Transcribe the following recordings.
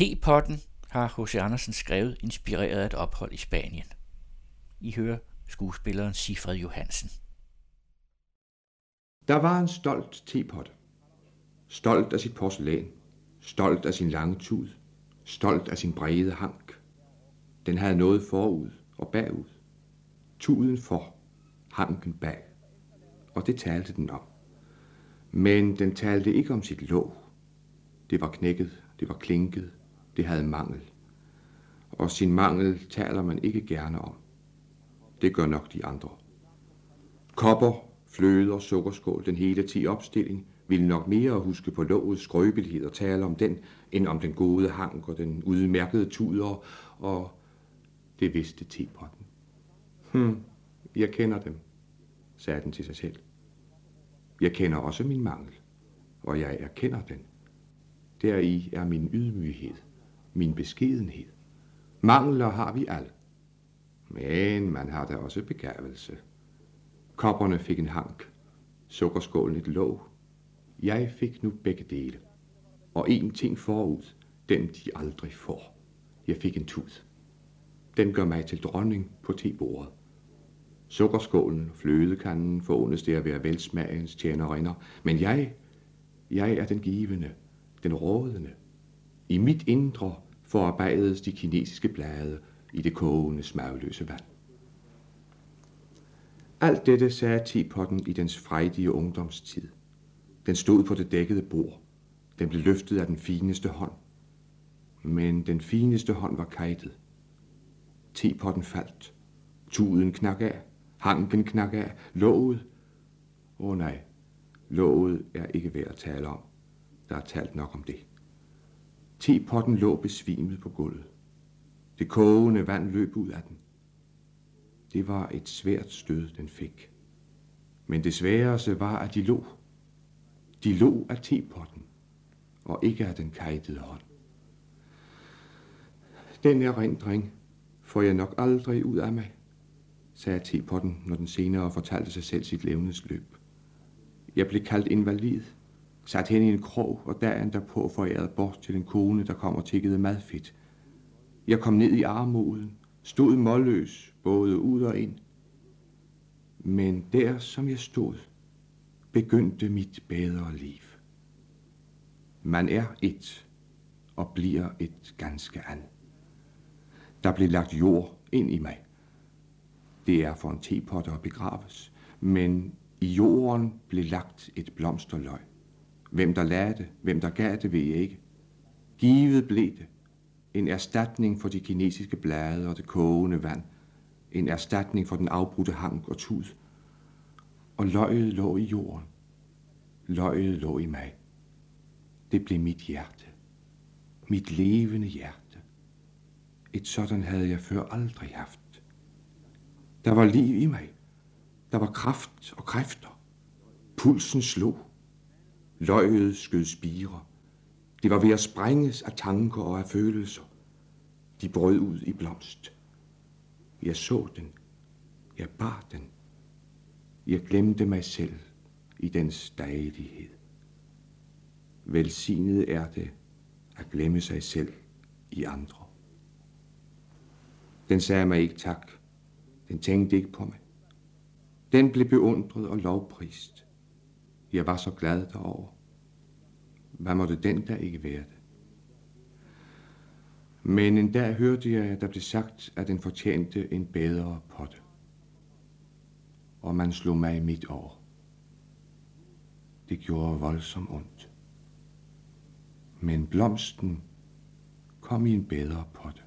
Tepotten har H.C. Andersen skrevet inspireret af et ophold i Spanien. I hører skuespilleren Sifred Johansen. Der var en stolt tepot. Stolt af sit porcelæn. Stolt af sin lange tud. Stolt af sin brede hank. Den havde noget forud og bagud. Tuden for, hanken bag. Og det talte den om. Men den talte ikke om sit låg. Det var knækket, det var klinket, det havde mangel. Og sin mangel taler man ikke gerne om. Det gør nok de andre. Kopper, fløde og sukkerskål, den hele ti opstilling, ville nok mere huske på lovets skrøbelighed og tale om den, end om den gode hank og den udmærkede tuder, og det vidste tepotten. Hm, jeg kender dem, sagde den til sig selv. Jeg kender også min mangel, og jeg erkender den. Deri er min ydmyghed, min beskedenhed. Mangler har vi alle. Men man har da også begavelse. Kopperne fik en hank, sukkerskålen et låg. Jeg fik nu begge dele. Og en ting forud, den de aldrig får. Jeg fik en tud. Den gør mig til dronning på tebordet. Sukkerskålen, flødekanden forundes det at være velsmagens tjenerinder. Men jeg, jeg er den givende, den rådende. I mit indre forarbejdedes de kinesiske blade i det kogende, smagløse vand. Alt dette sagde tepotten i dens frejdige ungdomstid. Den stod på det dækkede bord. Den blev løftet af den fineste hånd. Men den fineste hånd var kajtet. Tepotten faldt. Tuden knak af. Hanken knak af. Låget. Åh oh, nej, låget er ikke værd at tale om. Der er talt nok om det. Tepotten lå besvimet på gulvet. Det kogende vand løb ud af den. Det var et svært stød, den fik. Men det sværeste var, at de lå. De lå af tepotten, og ikke af den kajtede hånd. Den erindring får jeg nok aldrig ud af mig, sagde tepotten, når den senere fortalte sig selv sit levnedsløb. Jeg blev kaldt invalid, sat hen i en krog, og dagen derpå foræret bort til en kone, der kom og tikkede madfedt. Jeg kom ned i armoden, stod målløs, både ud og ind. Men der, som jeg stod, begyndte mit bedre liv. Man er et, og bliver et ganske andet. Der blev lagt jord ind i mig. Det er for en tepotte at begraves, men i jorden blev lagt et blomsterløg. Hvem der lagde det, hvem der gav det, ved jeg ikke. Givet blev det. En erstatning for de kinesiske blade og det kogende vand. En erstatning for den afbrudte hank og tud. Og løjet lå i jorden. Løjet lå i mig. Det blev mit hjerte. Mit levende hjerte. Et sådan havde jeg før aldrig haft. Der var liv i mig. Der var kraft og kræfter. Pulsen slog. Løget skød spire. Det var ved at sprænges af tanker og af følelser. De brød ud i blomst. Jeg så den. Jeg bar den. Jeg glemte mig selv i dens dejlighed. Velsignet er det at glemme sig selv i andre. Den sagde mig ikke tak. Den tænkte ikke på mig. Den blev beundret og lovprist. Jeg var så glad derover. Hvad måtte den der ikke være det? Men en dag hørte jeg, at der blev sagt, at den fortjente en bedre potte. Og man slog mig midt over. Det gjorde voldsomt ondt. Men blomsten kom i en bedre potte.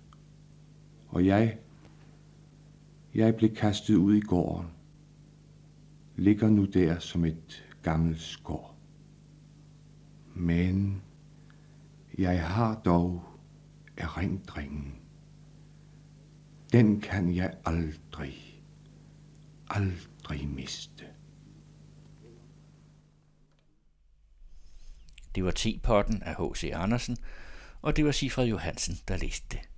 Og jeg, jeg blev kastet ud i gården. Ligger nu der som et gammel skår. Men jeg har dog erindringen. Den kan jeg aldrig, aldrig miste. Det var T-potten af H.C. Andersen, og det var Sifred Johansen, der læste det.